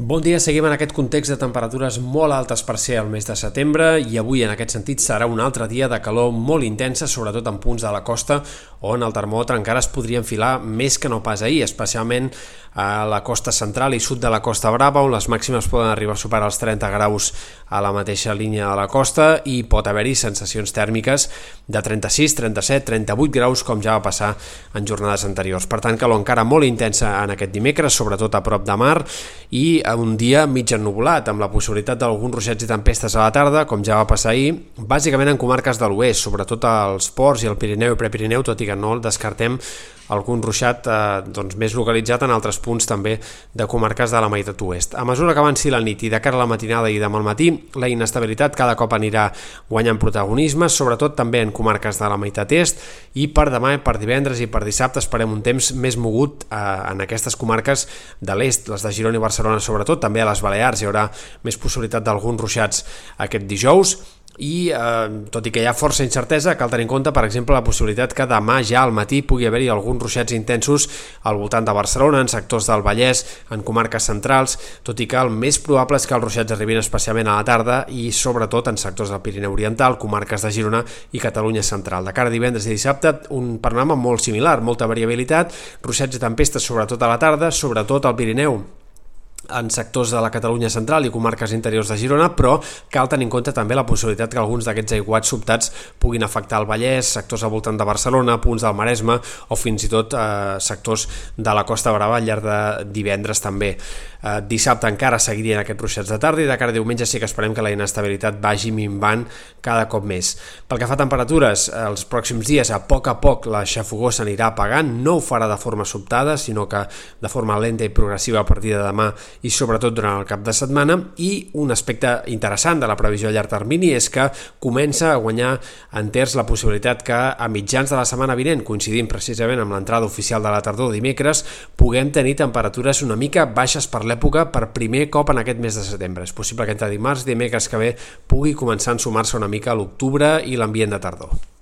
Bon dia, seguim en aquest context de temperatures molt altes per ser el mes de setembre i avui en aquest sentit serà un altre dia de calor molt intensa, sobretot en punts de la costa on el termòmetre encara es podria enfilar més que no pas ahir, especialment a la costa central i sud de la Costa Brava, on les màximes poden arribar a superar els 30 graus a la mateixa línia de la costa i pot haver-hi sensacions tèrmiques de 36, 37, 38 graus, com ja va passar en jornades anteriors. Per tant, calor encara molt intensa en aquest dimecres, sobretot a prop de mar, i un dia mig ennubulat, amb la possibilitat d'alguns ruixats i tempestes a la tarda, com ja va passar ahir, bàsicament en comarques de l'oest, sobretot als ports i el Pirineu i Prepirineu, tot i que no el descartem algun ruixat eh, doncs, més localitzat en altres punts també de comarques de la meitat oest. A mesura que avanci la nit i de cara a la matinada i demà al matí, la inestabilitat cada cop anirà guanyant protagonisme, sobretot també en comarques de la meitat est, i per demà, per divendres i per dissabte esperem un temps més mogut eh, en aquestes comarques de l'est, les de Girona i Barcelona sobretot, també a les Balears hi haurà més possibilitat d'alguns ruixats aquest dijous, i eh, tot i que hi ha força incertesa cal tenir en compte per exemple la possibilitat que demà ja al matí pugui haver-hi alguns ruixats intensos al voltant de Barcelona, en sectors del Vallès, en comarques centrals, tot i que el més probable és que els ruixats arribin especialment a la tarda i sobretot en sectors del Pirineu Oriental, comarques de Girona i Catalunya Central. De cara a divendres i dissabte un panorama molt similar, molta variabilitat, ruixats i tempestes sobretot a la tarda, sobretot al Pirineu en sectors de la Catalunya central i comarques interiors de Girona, però cal tenir en compte també la possibilitat que alguns d'aquests aiguats sobtats puguin afectar el Vallès, sectors al voltant de Barcelona, punts del Maresme o fins i tot eh, sectors de la Costa Brava al llarg de divendres també. Eh, dissabte encara seguirien aquests ruixats de tarda i de cara a diumenge sí que esperem que la inestabilitat vagi minvant cada cop més. Pel que fa a temperatures, els pròxims dies a poc a poc la xafogó s'anirà apagant, no ho farà de forma sobtada, sinó que de forma lenta i progressiva a partir de demà i sobretot durant el cap de setmana i un aspecte interessant de la previsió a llarg termini és que comença a guanyar enters la possibilitat que a mitjans de la setmana vinent, coincidint precisament amb l'entrada oficial de la tardor dimecres, puguem tenir temperatures una mica baixes per l'època per primer cop en aquest mes de setembre. És possible que entre dimarts i dimecres que ve pugui començar a sumar-se una mica l'octubre i l'ambient de tardor.